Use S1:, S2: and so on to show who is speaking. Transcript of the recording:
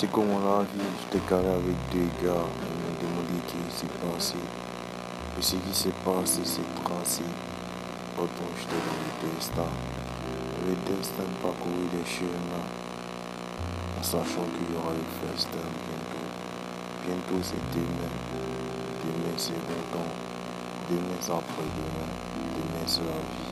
S1: C'est comme la vie, j'étais calé avec deux gars, ils m'ont demandé qui s'est passé. Et ce qui s'est passé, c'est tracé. Autant j'étais dans le destin. Le destin parcourir les chemins, en sachant qu'il y aura le festin bientôt. Bientôt c'est demain. Demain c'est longtemps. Demain c'est après-demain. Demain c'est la vie.